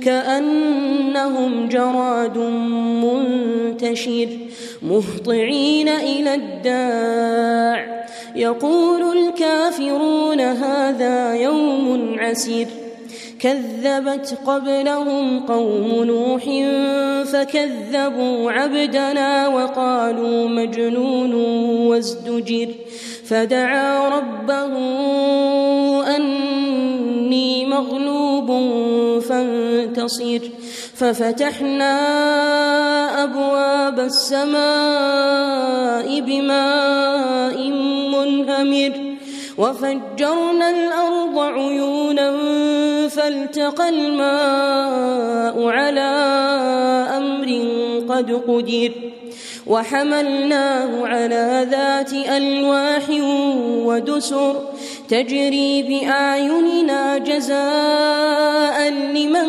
كأنهم جراد منتشر مهطعين إلى الداع. يقول الكافرون هذا يوم عسير. كذبت قبلهم قوم نوح فكذبوا عبدنا وقالوا مجنون وازدجر. فدعا ربه أني مغلوب فانتصر ففتحنا أبواب السماء بماء منهمر. وفجرنا الأرض عيونا فالتقى الماء على أمر قد قدر. وحملناه على ذات ألواح ودسر. تجري بأعيننا جزاء لمن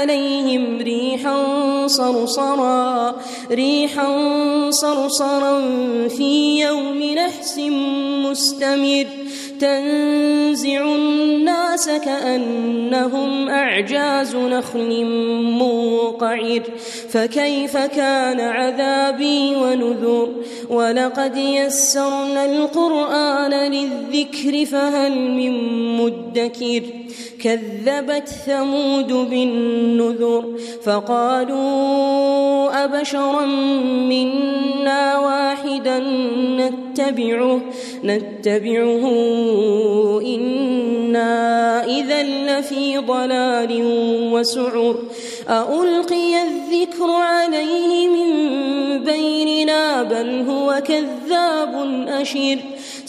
عليهم ريحا صرصرا ريحا صرصرا في يوم نحس مستمر. تنزع الناس كأنهم أعجاز نخل منقعر فكيف كان عذابي ونذر؟ ولقد يسرنا القرآن للذكر فهل من مدكر؟ كذبت ثمود بالنذر فقالوا أبشرا منا واحدا نتبعه نتبعه إنا إذا لفي ضلال وسعر. ألقي الذكر عليه من بيننا بل هو كذاب أشر.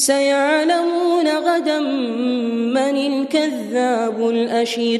سيعلمون غدا من الكذاب الأشر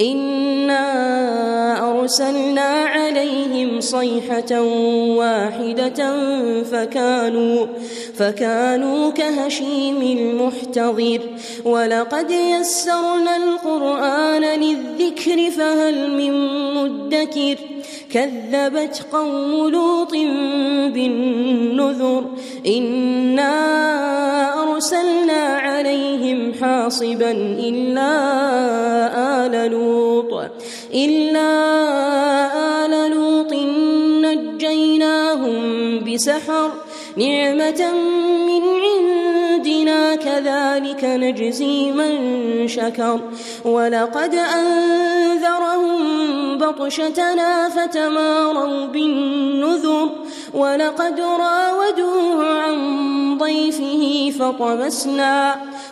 إنا أرسلنا عليهم صيحة واحدة فكانوا فكانوا كهشيم المحتضر ولقد يسرنا القرآن للذكر فهل من مدكر كذبت قوم لوط بالنذر إنا أرسلنا عليهم حاصبا إلا آل لوط إلا آل لوط نجيناهم بسحر نعمة من عندنا كذلك نجزي من شكر ولقد أنذرهم بطشتنا فتماروا بالنذر ولقد راودوه عن ضيفه فطمسنا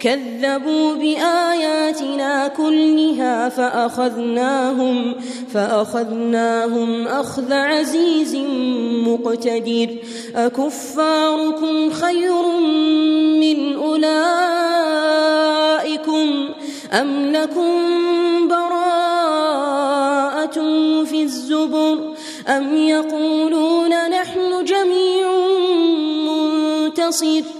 كذبوا بآياتنا كلها فأخذناهم فأخذناهم أخذ عزيز مقتدر. أكفاركم خير من أولئكم أم لكم براءة في الزبر أم يقولون نحن جميع منتصر